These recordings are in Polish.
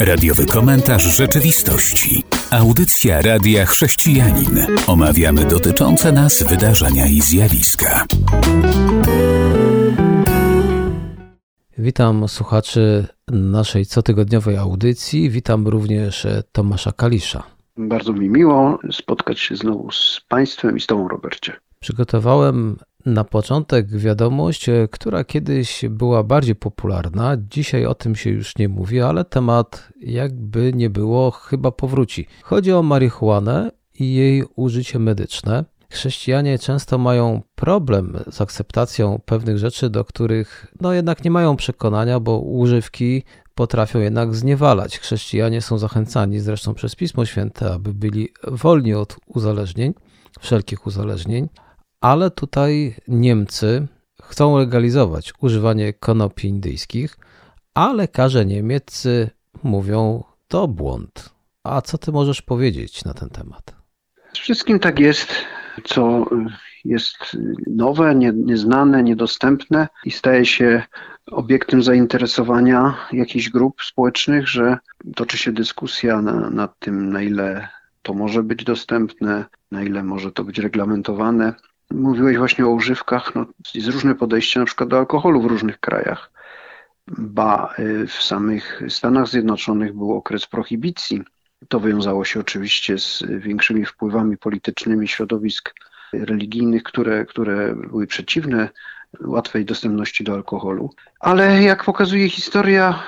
Radiowy komentarz rzeczywistości. Audycja Radia Chrześcijanin. Omawiamy dotyczące nas wydarzenia i zjawiska. Witam słuchaczy naszej cotygodniowej audycji. Witam również Tomasza Kalisza. Bardzo mi miło spotkać się znowu z Państwem i z Tobą, Robercie. Przygotowałem na początek wiadomość, e, która kiedyś była bardziej popularna. Dzisiaj o tym się już nie mówi, ale temat, jakby nie było, chyba powróci. Chodzi o marihuanę i jej użycie medyczne. Chrześcijanie często mają problem z akceptacją pewnych rzeczy, do których no jednak nie mają przekonania, bo używki potrafią jednak zniewalać. Chrześcijanie są zachęcani zresztą przez Pismo Święte, aby byli wolni od uzależnień, wszelkich uzależnień, ale tutaj Niemcy chcą legalizować używanie konopi indyjskich, a lekarze niemieccy mówią to błąd. A co ty możesz powiedzieć na ten temat? Wszystkim tak jest, co jest nowe, nie, nieznane, niedostępne i staje się obiektem zainteresowania jakichś grup społecznych, że toczy się dyskusja na, nad tym, na ile to może być dostępne, na ile może to być reglamentowane. Mówiłeś właśnie o używkach, no, jest różne podejście na przykład do alkoholu w różnych krajach. Ba, y, w samych Stanach Zjednoczonych był okres prohibicji. To wiązało się oczywiście z większymi wpływami politycznymi środowisk religijnych, które, które były przeciwne łatwej dostępności do alkoholu. Ale jak pokazuje historia,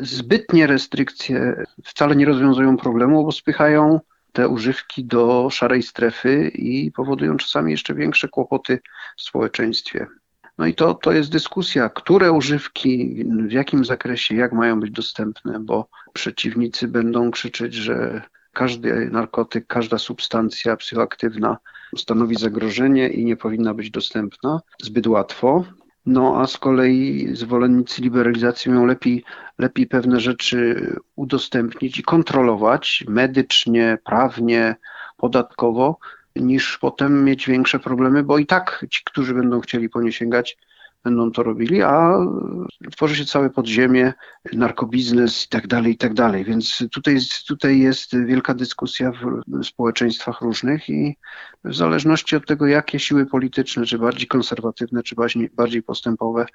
zbytnie restrykcje wcale nie rozwiązują problemu, bo spychają te używki do szarej strefy i powodują czasami jeszcze większe kłopoty w społeczeństwie. No i to, to jest dyskusja, które używki, w jakim zakresie, jak mają być dostępne, bo przeciwnicy będą krzyczeć, że każdy narkotyk, każda substancja psychoaktywna stanowi zagrożenie i nie powinna być dostępna zbyt łatwo. No a z kolei zwolennicy liberalizacji mają lepiej, lepiej pewne rzeczy udostępnić i kontrolować medycznie, prawnie, podatkowo, niż potem mieć większe problemy, bo i tak ci, którzy będą chcieli po nie sięgać, będą to robili, a tworzy się całe podziemie, narkobiznes i tak dalej, i tak dalej. Więc tutaj, tutaj jest wielka dyskusja w społeczeństwach różnych i w zależności od tego, jakie siły polityczne, czy bardziej konserwatywne, czy bardziej postępowe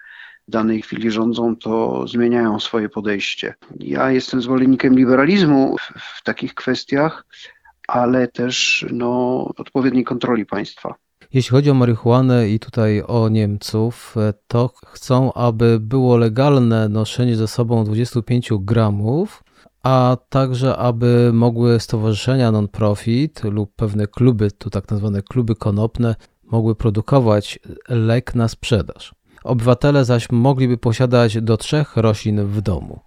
w danej chwili rządzą, to zmieniają swoje podejście. Ja jestem zwolennikiem liberalizmu w, w takich kwestiach, ale też no, odpowiedniej kontroli państwa. Jeśli chodzi o marihuanę i tutaj o Niemców, e, to chcą, aby było legalne noszenie ze sobą 25 gramów, a także aby mogły stowarzyszenia non-profit lub pewne kluby, tu tak nazwane kluby konopne, mogły produkować lek na sprzedaż. Obywatele zaś mogliby posiadać do trzech roślin w domu.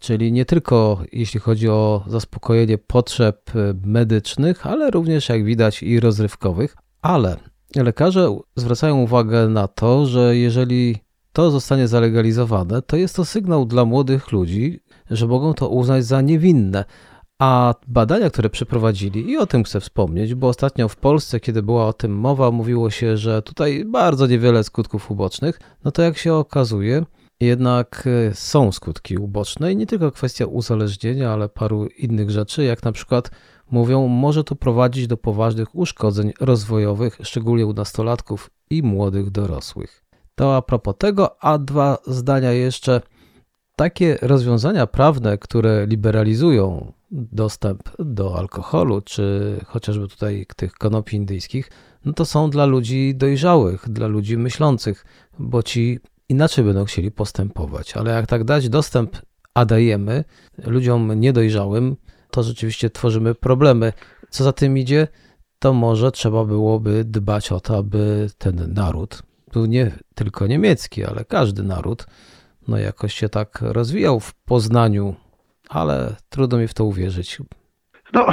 Czyli nie tylko jeśli chodzi o zaspokojenie potrzeb medycznych, ale również jak widać i rozrywkowych. Ale lekarze zwracają uwagę na to, że jeżeli to zostanie zalegalizowane, to jest to sygnał dla młodych ludzi, że mogą to uznać za niewinne. A badania, które przeprowadzili, i o tym chcę wspomnieć, bo ostatnio w Polsce, kiedy była o tym mowa, mówiło się, że tutaj bardzo niewiele skutków ubocznych, no to jak się okazuje, jednak e, są skutki uboczne i nie tylko kwestia uzależnienia, ale paru innych rzeczy, jak na przykład mówią, może to prowadzić do poważnych uszkodzeń rozwojowych, szczególnie u nastolatków i młodych dorosłych. To a propos tego, a dwa zdania jeszcze. Takie rozwiązania prawne, które liberalizują dostęp do alkoholu, czy chociażby tutaj tych konopi indyjskich, no to są dla ludzi dojrzałych, dla ludzi myślących, bo ci inaczej będą chcieli postępować. Ale jak tak dać dostęp, a dajemy ludziom niedojrzałym, to rzeczywiście tworzymy problemy. Co za tym idzie, to może trzeba byłoby dbać o to, aby ten naród, tu nie tylko niemiecki, ale każdy naród, no jakoś się tak rozwijał w Poznaniu, ale trudno mi w to uwierzyć. No,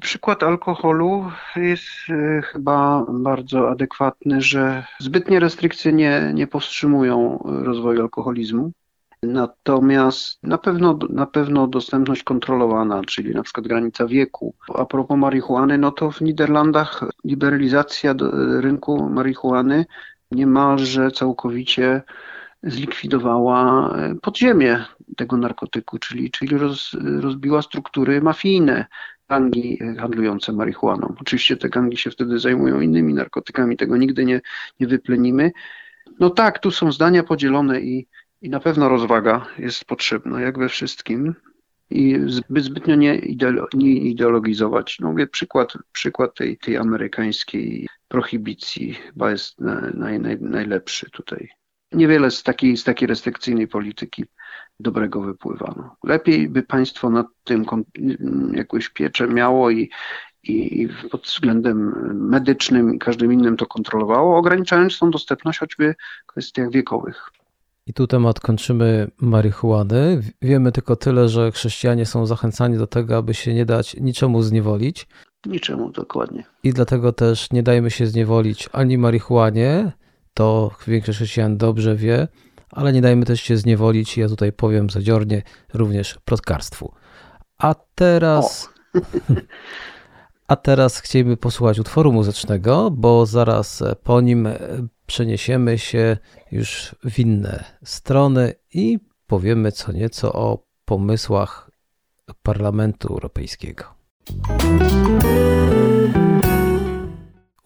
przykład alkoholu jest e, chyba bardzo adekwatny, że zbytnie restrykcje nie, nie powstrzymują rozwoju alkoholizmu. Natomiast na pewno, na pewno dostępność kontrolowana, czyli na przykład granica wieku. A propos marihuany, no to w Niderlandach liberalizacja rynku marihuany niemalże całkowicie zlikwidowała podziemie tego narkotyku, czyli, czyli roz, rozbiła struktury mafijne, gangi handlujące marihuaną. Oczywiście te gangi się wtedy zajmują innymi narkotykami, tego nigdy nie, nie wyplenimy. No tak, tu są zdania podzielone i, i na pewno rozwaga jest potrzebna, jak we wszystkim. I zbyt, zbytnio nie, nie ideologizować. No mówię, przykład, przykład tej, tej amerykańskiej prohibicji chyba jest naj, naj, najlepszy tutaj. Niewiele z takiej, z takiej restrykcyjnej polityki dobrego wypływa. No. Lepiej by państwo nad tym jakąś pieczę miało i, i pod względem medycznym i każdym innym to kontrolowało, ograniczając tą dostępność choćby w kwestiach wiekowych. I tu temat kończymy marihuany. Wiemy tylko tyle, że chrześcijanie są zachęcani do tego, aby się nie dać niczemu zniewolić. Niczemu, dokładnie. I dlatego też nie dajmy się zniewolić ani marihuanie, to większość chrześcijan dobrze wie, ale nie dajmy też się zniewolić, ja tutaj powiem zadziornie, również plotkarstwu. A teraz... A teraz chcielibyśmy posłuchać utworu muzycznego, bo zaraz po nim przeniesiemy się już w inne strony i powiemy co nieco o pomysłach Parlamentu Europejskiego.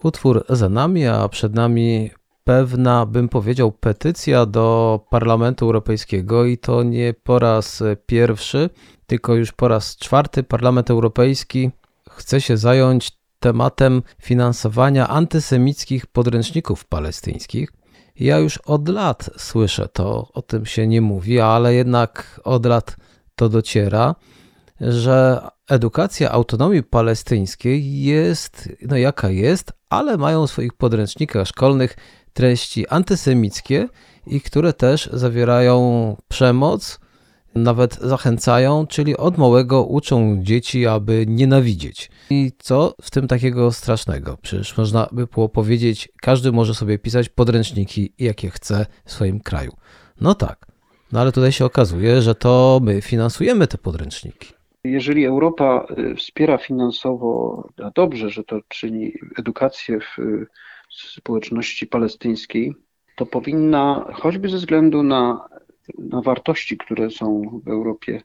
Utwór za nami, a przed nami pewna, bym powiedział, petycja do Parlamentu Europejskiego i to nie po raz pierwszy, tylko już po raz czwarty Parlament Europejski chce się zająć tematem finansowania antysemickich podręczników palestyńskich. Ja już od lat słyszę to, o tym się nie mówi, ale jednak od lat to dociera, że edukacja autonomii palestyńskiej jest, no jaka jest, ale mają w swoich podręcznikach szkolnych treści antysemickie i które też zawierają przemoc, nawet zachęcają, czyli od małego uczą dzieci, aby nienawidzieć. I co w tym takiego strasznego? Przecież można by było powiedzieć, każdy może sobie pisać podręczniki, jakie chce w swoim kraju. No tak, no ale tutaj się okazuje, że to my finansujemy te podręczniki. Jeżeli Europa y, wspiera finansowo, a dobrze, że to czyni edukację w społeczności palestyńskiej, to powinna, choćby ze względu na, na wartości, które są w Europie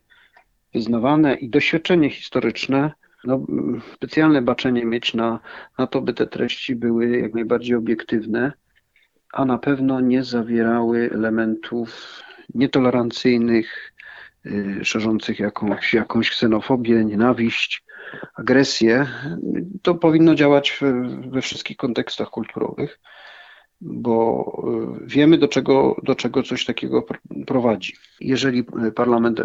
wyznawane i doświadczenie historyczne, no, specjalne baczenie mieć na, na to, by te treści były jak najbardziej obiektywne, a na pewno nie zawierały elementów nietolerancyjnych, yy, szerzących jakąś, jakąś ksenofobię, nienawiść, agresję, to powinno działać we wszystkich kontekstach kulturowych, bo y, wiemy, do czego, do czego coś takiego prowadzi. Jeżeli Parlament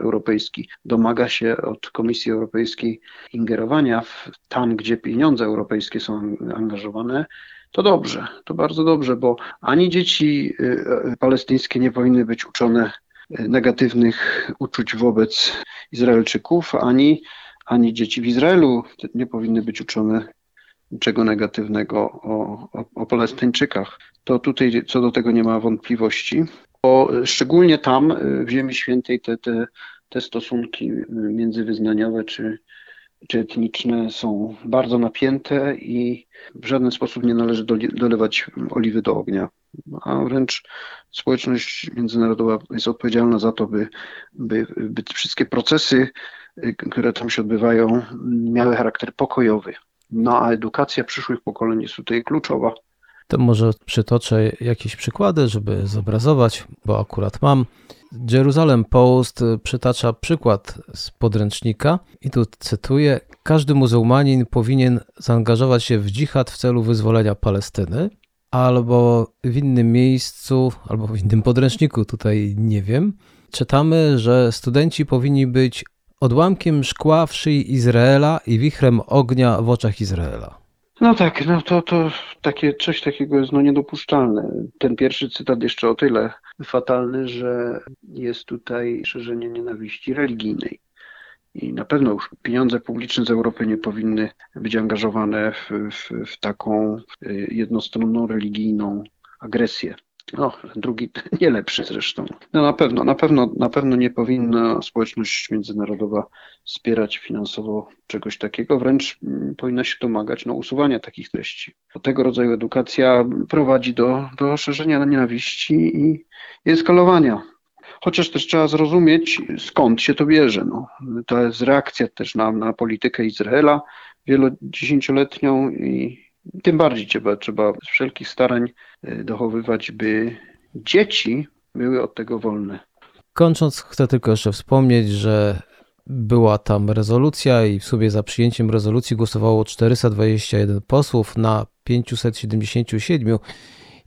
Europejski domaga się od Komisji Europejskiej ingerowania w, tam, gdzie pieniądze europejskie są angażowane, to dobrze, to bardzo dobrze, bo ani dzieci y, y, palestyńskie nie powinny być uczone negatywnych uczuć wobec Izraelczyków, ani ani dzieci w Izraelu nie powinny być uczone niczego negatywnego o, o, o Palestyńczykach. To tutaj co do tego nie ma wątpliwości, bo szczególnie tam w Ziemi Świętej te, te, te stosunki międzywyznaniowe czy, czy etniczne są bardzo napięte i w żaden sposób nie należy dolewać oliwy do ognia. A wręcz społeczność międzynarodowa jest odpowiedzialna za to, by, by, by wszystkie procesy Y, które tam się odbywają, miały charakter pokojowy. No a edukacja przyszłych pokoleń jest tutaj kluczowa. To może przytoczę jakieś przykłady, żeby zobrazować, bo akurat mam. Jerusalem Post przytacza przykład z podręcznika i tu cytuję: Każdy muzułmanin powinien zaangażować się w dżihad w celu wyzwolenia Palestyny, albo w innym miejscu, albo w innym podręczniku, tutaj nie wiem. Czytamy, że studenci powinni być odłamkiem szkła w szyi Izraela i wichrem ognia w oczach Izraela. No tak, no to, to takie, coś takiego jest no niedopuszczalne. Ten pierwszy cytat jeszcze o tyle fatalny, że jest tutaj szerzenie nienawiści religijnej. I na pewno już pieniądze publiczne z Europy nie powinny być angażowane w, w, w taką jednostronną religijną agresję. No, drugi nie lepszy zresztą. No na pewno, na pewno, na pewno nie powinna społeczność międzynarodowa wspierać finansowo czegoś takiego, wręcz mm, powinna się domagać no, usuwania takich treści. Bo tego rodzaju edukacja prowadzi do, do szerzenia nienawiści i, i eskalowania. Chociaż też trzeba zrozumieć, skąd się to bierze. No. To jest reakcja też na, na politykę Izraela wielodziesięcioletnią i tym bardziej trzeba, trzeba z wszelkich starań e, dochowywać, by dzieci były od tego wolne. Kończąc, chcę tylko jeszcze wspomnieć, że była tam rezolucja i w sumie za przyjęciem rezolucji głosowało 421 posłów na 577.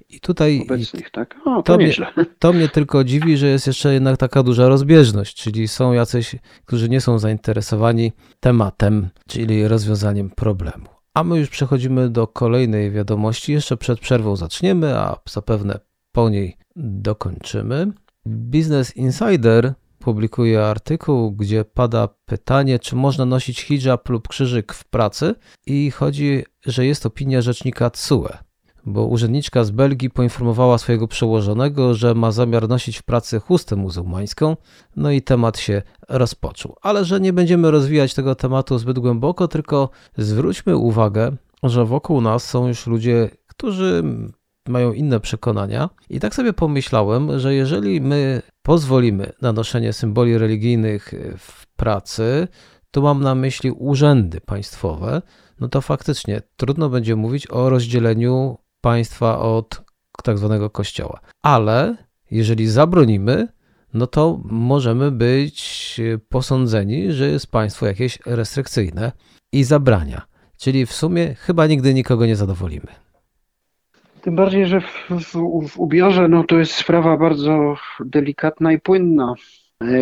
I tutaj. Obecnych, tak? O, to, to, mnie, to mnie tylko dziwi, że jest jeszcze jednak taka duża rozbieżność, czyli są jacyś, którzy nie są zainteresowani tematem, czyli rozwiązaniem problemu. A my już przechodzimy do kolejnej wiadomości. Jeszcze przed przerwą zaczniemy, a zapewne po niej dokończymy. Business Insider publikuje artykuł, gdzie pada pytanie, czy można nosić hijab lub krzyżyk w pracy i chodzi, że jest opinia rzecznika TSUE, bo urzędniczka z Belgii poinformowała swojego przełożonego, że ma zamiar nosić w pracy chustę muzułmańską, no i temat się rozpoczął. Ale że nie będziemy rozwijać tego tematu zbyt głęboko, tylko zwróćmy uwagę, że wokół nas są już ludzie, którzy mają inne przekonania. I tak sobie pomyślałem, że jeżeli my pozwolimy na noszenie symboli religijnych w pracy, to mam na myśli urzędy państwowe, no to faktycznie trudno będzie mówić o rozdzieleniu państwa od tak zwanego kościoła. Ale jeżeli zabronimy, no to możemy być posądzeni, że jest państwo jakieś restrykcyjne i zabrania. Czyli w sumie chyba nigdy nikogo nie zadowolimy. Tym bardziej, że w, w, w ubiorze no, to jest sprawa bardzo delikatna i płynna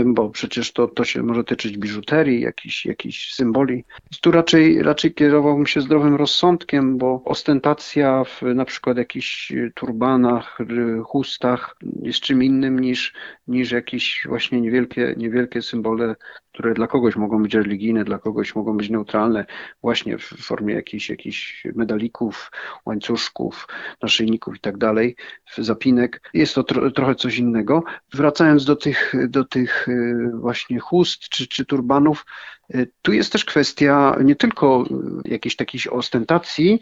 bo przecież to, to się może tyczyć biżuterii, jakichś, jakichś symboli. Tu raczej, raczej kierowałbym się zdrowym rozsądkiem, bo ostentacja w na przykład jakichś turbanach, chustach jest czym innym niż, niż jakieś właśnie niewielkie, niewielkie symbole które dla kogoś mogą być religijne, dla kogoś mogą być neutralne, właśnie w formie jakichś, jakichś medalików, łańcuszków, naszyjników i tak dalej, zapinek. Jest to tro, trochę coś innego. Wracając do tych, do tych y, właśnie chust czy, czy turbanów, y, tu jest też kwestia nie tylko jakiejś takiej ostentacji,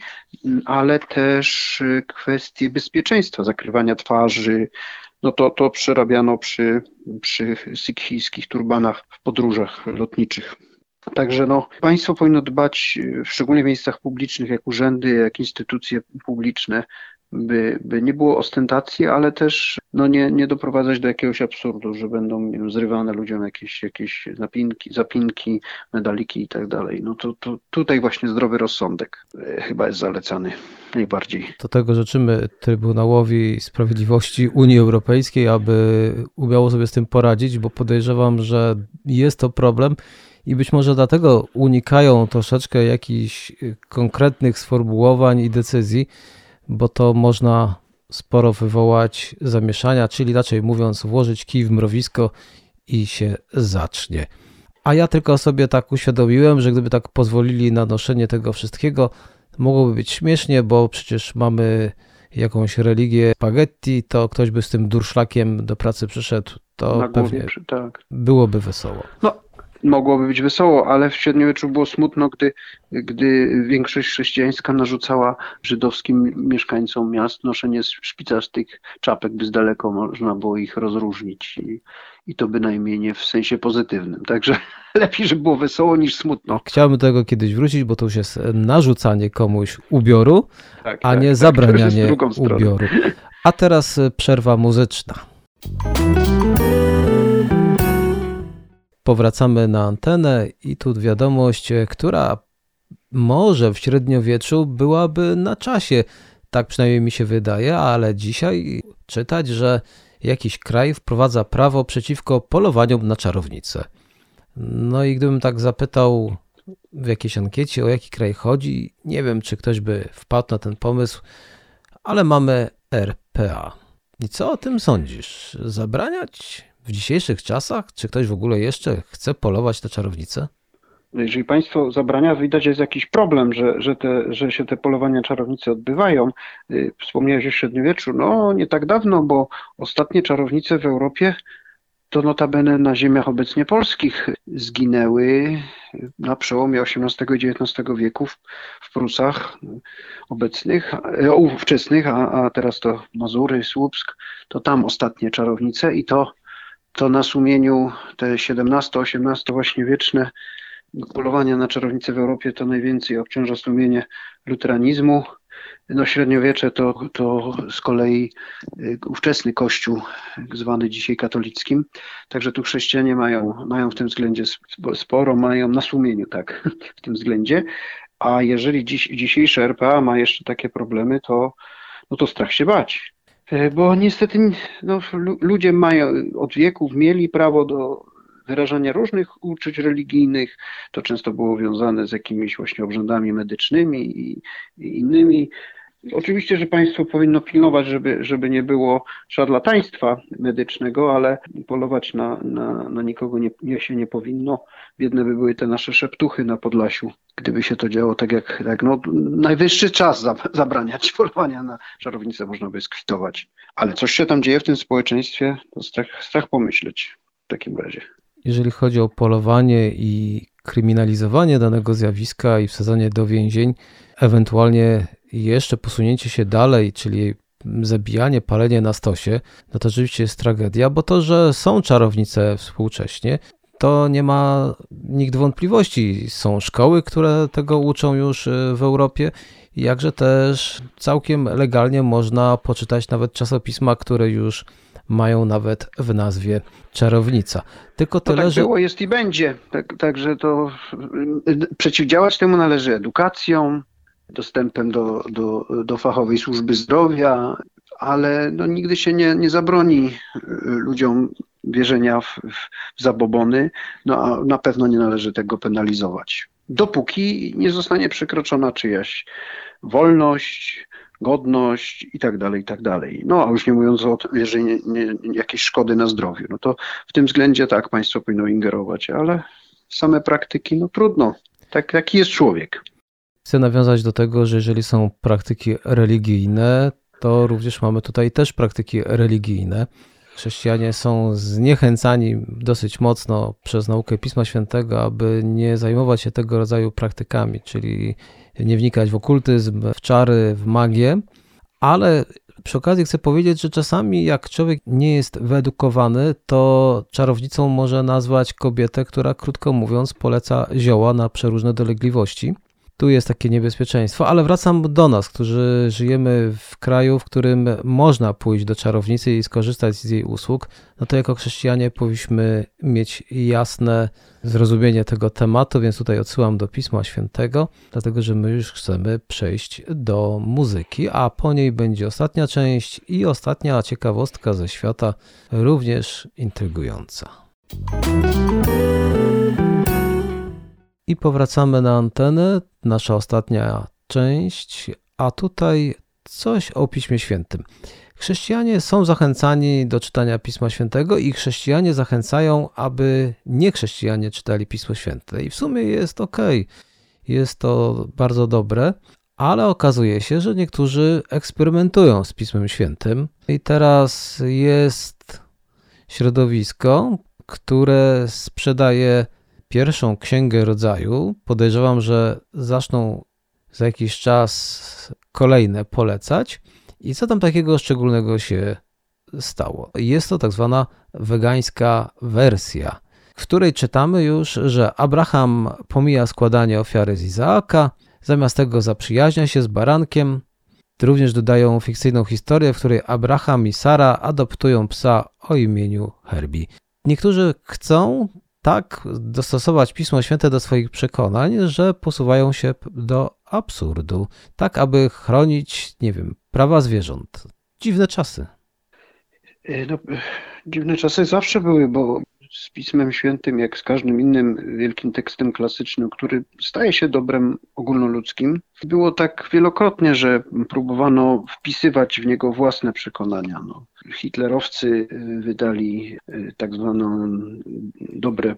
ale też kwestie bezpieczeństwa, zakrywania twarzy, no to, to przerabiano przy, przy sikhijskich turbanach w podróżach lotniczych. Także no, państwo powinno dbać, szczególnie w miejscach publicznych, jak urzędy, jak instytucje publiczne, by, by nie było ostentacji, ale też no nie, nie doprowadzać do jakiegoś absurdu, że będą nie wiem, zrywane ludziom jakieś, jakieś napinki, zapinki, medaliki i tak dalej. No to, to tutaj właśnie zdrowy rozsądek e, chyba jest zalecany najbardziej. Do tego życzymy Trybunałowi Sprawiedliwości Unii Europejskiej, aby umiało sobie z tym poradzić, bo podejrzewam, że jest to problem i być może dlatego unikają troszeczkę jakichś konkretnych sformułowań i decyzji, bo to można sporo wywołać zamieszania, czyli raczej mówiąc, włożyć kij w mrowisko i się zacznie. A ja tylko sobie tak uświadomiłem, że gdyby tak pozwolili na noszenie tego wszystkiego, mogłoby być śmiesznie, bo przecież mamy jakąś religię spaghetti, to ktoś by z tym durszlakiem do pracy przyszedł, to pewnie głowie, tak. byłoby wesoło. No, mogłoby być wesoło, ale w średniowieczu było smutno, gdy, gdy większość chrześcijańska narzucała żydowskim mieszkańcom miast noszenie szpicastych czapek, by z daleko można było ich rozróżnić. I, i to bynajmniej nie w sensie pozytywnym. Także lepiej, żeby było wesoło niż smutno. Chciałbym do tego kiedyś wrócić, bo to już jest narzucanie komuś ubioru, tak, a tak, nie tak, zabranianie ubioru. A teraz przerwa muzyczna. Powracamy na antenę i tu wiadomość, która może w średniowieczu byłaby na czasie. Tak przynajmniej mi się wydaje, ale dzisiaj czytać, że jakiś kraj wprowadza prawo przeciwko polowaniom na czarownice. No i gdybym tak zapytał w jakiejś ankiecie, o jaki kraj chodzi, nie wiem, czy ktoś by wpadł na ten pomysł, ale mamy RPA. I co o tym sądzisz? Zabraniać w dzisiejszych czasach? Czy ktoś w ogóle jeszcze chce polować na czarownicę? No jeżeli państwo zabrania, widać jest jakiś problem, że, że, te, że się te polowania czarownice odbywają. Y, wspomniałeś o średniowieczu. No nie tak dawno, bo ostatnie czarownice w Europie to notabene na ziemiach obecnie polskich zginęły na przełomie XVIII i XIX wieków w Prusach obecnych, e, ówczesnych, a, a teraz to Mazury, Słupsk, to tam ostatnie czarownice i to, to na sumieniu te XVII-XVIII właśnie wieczne polowania na czarownice w Europie to najwięcej obciąża sumienie luteranizmu, no średniowiecze to, to z kolei y, ówczesny kościół, zwany dzisiaj katolickim. Także tu chrześcijanie mają, mają w tym względzie sporo, mają na sumieniu tak w tym względzie. A jeżeli dziś, dzisiejsze RPA ma jeszcze takie problemy, to, no to strach się bać. E, bo niestety no, ludzie mają od wieków mieli prawo do wyrażania różnych uczuć religijnych. To często było wiązane z jakimiś właśnie obrzędami medycznymi i, i innymi. Oczywiście, że państwo powinno pilnować, żeby, żeby nie było szarlataństwa medycznego, ale polować na, na, na nikogo nie, nie się nie powinno. Biedne by były te nasze szeptuchy na Podlasiu, gdyby się to działo tak jak, tak, no, najwyższy czas zabraniać polowania na czarownicę, można by skwitować. Ale coś się tam dzieje w tym społeczeństwie, to strach, strach pomyśleć w takim razie jeżeli chodzi o polowanie i kryminalizowanie danego zjawiska i wsadzanie do więzień, ewentualnie jeszcze posunięcie się dalej, czyli zabijanie, palenie na stosie, no to rzeczywiście jest tragedia, bo to, że są czarownice współcześnie, to nie ma nikt wątpliwości. Są szkoły, które tego uczą już y, w Europie, jakże też całkiem legalnie można poczytać nawet czasopisma, które już mają nawet w nazwie czarownica. Tylko tyle, tak że... było, jest i będzie. Tak, także to przeciwdziałać temu należy edukacją, dostępem do, do, do fachowej służby zdrowia, ale no, nigdy się nie, nie zabroni y, ludziom wierzenia w, w zabobony, no a na pewno nie należy tego penalizować. Dopóki nie zostanie przekroczona czyjaś wolność, godność i tak dalej, i tak dalej. No a już nie mówiąc o jeżeli nie, nie, jakieś szkody na zdrowiu, no to w tym względzie tak, państwo powinno ingerować, ale same praktyki, no trudno. Tak, taki jest człowiek. Chcę nawiązać do tego, że jeżeli są praktyki religijne, to również mamy tutaj też praktyki religijne. Chrześcijanie są zniechęcani dosyć mocno przez naukę Pisma Świętego, aby nie zajmować się tego rodzaju praktykami, czyli nie wnikać w okultyzm, w czary, w magię, ale przy okazji chcę powiedzieć, że czasami jak człowiek nie jest wyedukowany, to czarownicą może nazwać kobietę, która krótko mówiąc poleca zioła na przeróżne dolegliwości tu jest takie niebezpieczeństwo, ale wracam do nas, którzy żyjemy w kraju, w którym można pójść do czarownicy i skorzystać z jej usług, no to jako chrześcijanie powinniśmy mieć jasne zrozumienie tego tematu, więc tutaj odsyłam do Pisma Świętego, dlatego że my już chcemy przejść do muzyki, a po niej będzie ostatnia część i ostatnia ciekawostka ze świata, również intrygująca. I powracamy na antenę, nasza ostatnia część, a tutaj coś o Piśmie Świętym. Chrześcijanie są zachęcani do czytania Pisma Świętego i chrześcijanie zachęcają, aby niechrześcijanie czytali Pismo Święte. I w sumie jest ok, jest to bardzo dobre, ale okazuje się, że niektórzy eksperymentują z Pismem Świętym. I teraz jest środowisko, które sprzedaje pierwszą księgę rodzaju. Podejrzewam, że zaczną za jakiś czas kolejne polecać. I co tam takiego szczególnego się stało? Jest to tak zwana wegańska wersja, w której czytamy już, że Abraham pomija składanie ofiary z Izaaka, zamiast tego zaprzyjaźnia się z barankiem. Również dodają fikcyjną historię, w której Abraham i Sara adoptują psa o imieniu Herbie. Niektórzy chcą tak dostosować Pismo Święte do swoich przekonań, że posuwają się do absurdu, tak aby chronić, nie wiem, prawa zwierząt. Dziwne czasy. E, no, dziwne czasy zawsze były, bo z Pismem Świętym, jak z każdym innym wielkim tekstem klasycznym, który staje się dobrem ogólnoludzkim, było tak wielokrotnie, że próbowano wpisywać w niego własne przekonania. No. Hitlerowcy y, wydali y, tak zwane dobre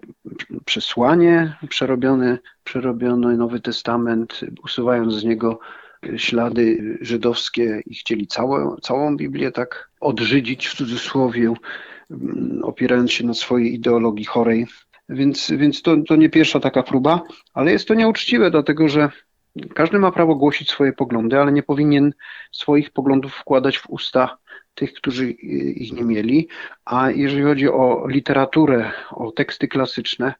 przesłanie, przerobione przerobiono Nowy Testament, usuwając z niego ślady żydowskie i chcieli całą, całą Biblię tak odżydzić w cudzysłowie, opierając się na swojej ideologii chorej. Więc, więc to, to nie pierwsza taka próba, ale jest to nieuczciwe, dlatego że każdy ma prawo głosić swoje poglądy, ale nie powinien swoich poglądów wkładać w usta tych, którzy ich nie mieli. A jeżeli chodzi o literaturę, o teksty klasyczne,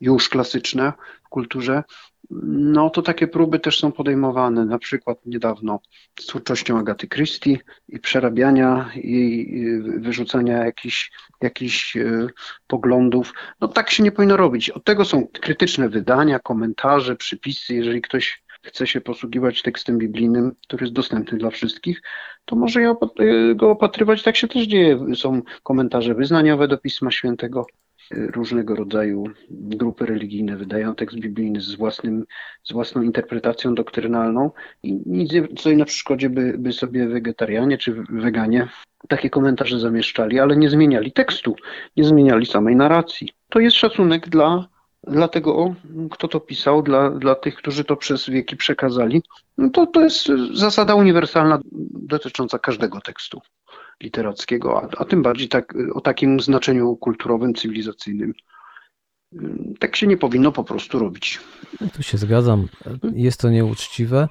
już klasyczne w kulturze, no to takie próby też są podejmowane. Na przykład niedawno z twórczością Agaty Christie i przerabiania jej, wyrzucania jakichś, jakichś e, poglądów. No tak się nie powinno robić. Od tego są krytyczne wydania, komentarze, przypisy. Jeżeli ktoś chce się posługiwać tekstem biblijnym, który jest dostępny dla wszystkich, to może go opatrywać. Tak się też dzieje. Są komentarze wyznaniowe do Pisma Świętego różnego rodzaju grupy religijne wydają tekst biblijny z, własnym, z własną interpretacją doktrynalną i nic nie stoi na przeszkodzie, by, by sobie wegetarianie czy weganie takie komentarze zamieszczali, ale nie zmieniali tekstu, nie zmieniali samej narracji. To jest szacunek dla, tego, kto to pisał, dla, dla tych, którzy to przez wieki przekazali. No to, to jest zasada uniwersalna dotycząca każdego tekstu literackiego, a, a tym bardziej tak, o takim znaczeniu kulturowym, cywilizacyjnym. Tak się nie powinno po prostu robić. Tu się zgadzam. Jest to nieuczciwe.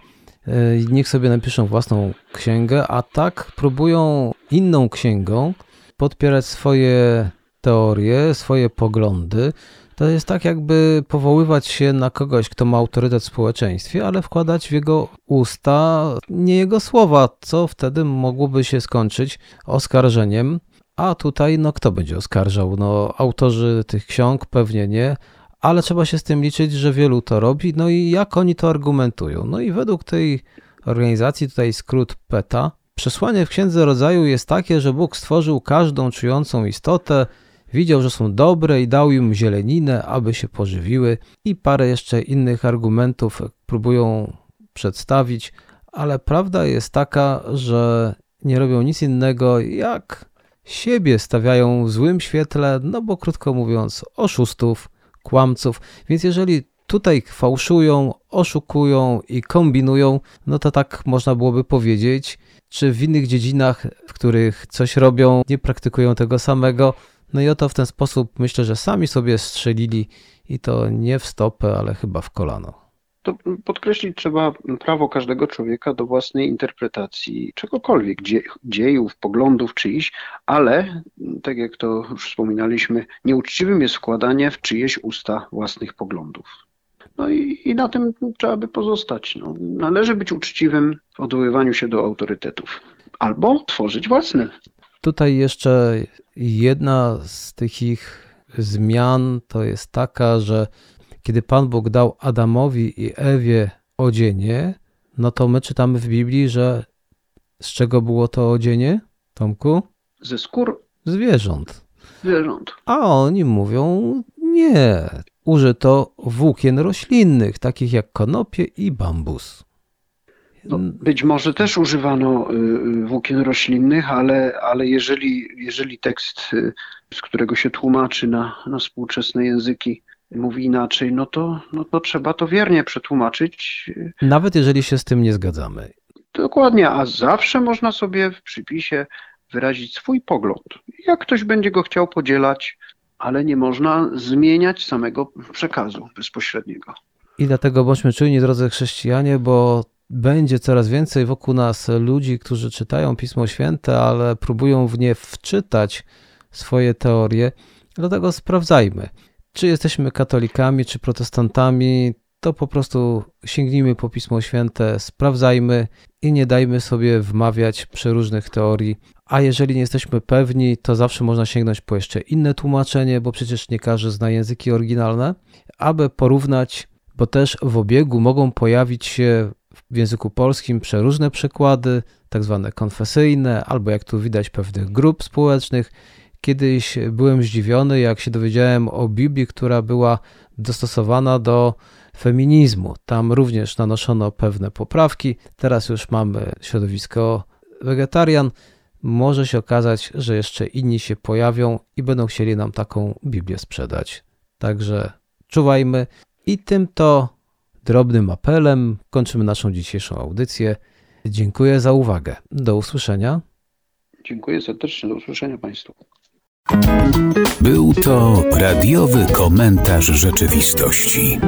Niech sobie napiszą własną księgę, a tak próbują inną księgą podpierać swoje teorie, swoje poglądy, to jest tak, jakby powoływać się na kogoś, kto ma autorytet w społeczeństwie, ale wkładać w jego usta nie jego słowa, co wtedy mogłoby się skończyć oskarżeniem. A tutaj, no kto będzie oskarżał? No, autorzy tych ksiąg pewnie nie, ale trzeba się z tym liczyć, że wielu to robi. No i jak oni to argumentują? No i według tej organizacji, tutaj skrót PETA, przesłanie w Księdze Rodzaju jest takie, że Bóg stworzył każdą czującą istotę, Widział, że są dobre i dał im zieleninę, aby się pożywiły i parę jeszcze innych argumentów próbują przedstawić, ale prawda jest taka, że nie robią nic innego jak siebie stawiają w złym świetle, no bo krótko mówiąc, oszustów, kłamców. Więc jeżeli tutaj fałszują, oszukują i kombinują, no to tak można byłoby powiedzieć, czy w innych dziedzinach, w których coś robią, nie praktykują tego samego, no i oto w ten sposób myślę, że sami sobie strzelili i to nie w stopę, ale chyba w kolano. To podkreślić trzeba prawo każdego człowieka do własnej interpretacji czegokolwiek, dziejów, poglądów czyichś, ale tak jak to już wspominaliśmy, nieuczciwym jest wkładanie w czyjeś usta własnych poglądów. No i, i na tym trzeba by pozostać. No, należy być uczciwym w odwoływaniu się do autorytetów albo tworzyć własne. Tutaj jeszcze jedna z tych ich zmian to jest taka, że kiedy Pan Bóg dał Adamowi i Ewie odzienie, no to my czytamy w Biblii, że z czego było to odzienie, Tomku? Ze skór zwierząt. Zwierząt. A oni mówią nie. Użyto włókien roślinnych, takich jak konopie i bambus. No, być może też używano y, y, włókien roślinnych, ale, ale jeżeli, jeżeli tekst, y, z którego się tłumaczy na, na współczesne języki, mówi inaczej, no to, no to trzeba to wiernie przetłumaczyć. Nawet jeżeli się z tym nie zgadzamy. Dokładnie, a zawsze można sobie w przypisie wyrazić swój pogląd. Jak ktoś będzie go chciał podzielać, ale nie można zmieniać samego przekazu bezpośredniego. I dlatego bądźmy czujni, drodzy chrześcijanie, bo będzie coraz więcej wokół nas ludzi, którzy czytają Pismo Święte, ale próbują w nie wczytać swoje teorie. Dlatego sprawdzajmy, czy jesteśmy katolikami, czy protestantami, to po prostu sięgnijmy po Pismo Święte, sprawdzajmy i nie dajmy sobie wmawiać przeróżnych teorii. A jeżeli nie jesteśmy pewni, to zawsze można sięgnąć po jeszcze inne tłumaczenie, bo przecież nie każdy zna języki oryginalne, aby porównać, bo też w obiegu mogą pojawić się w języku polskim przeróżne przykłady, tak zwane konfesyjne, albo jak tu widać pewnych grup społecznych. Kiedyś byłem zdziwiony, jak się dowiedziałem o Biblii, która była dostosowana do feminizmu. Tam również nanoszono pewne poprawki. Teraz już mamy środowisko wegetarian. Może się okazać, że jeszcze inni się pojawią i będą chcieli nam taką Biblię sprzedać. Także czuwajmy i tym to drobnym apelem kończymy naszą dzisiejszą audycję. Dziękuję za uwagę. Do usłyszenia. Dziękuję serdecznie. Do usłyszenia Państwu. Był to radiowy komentarz rzeczywistości.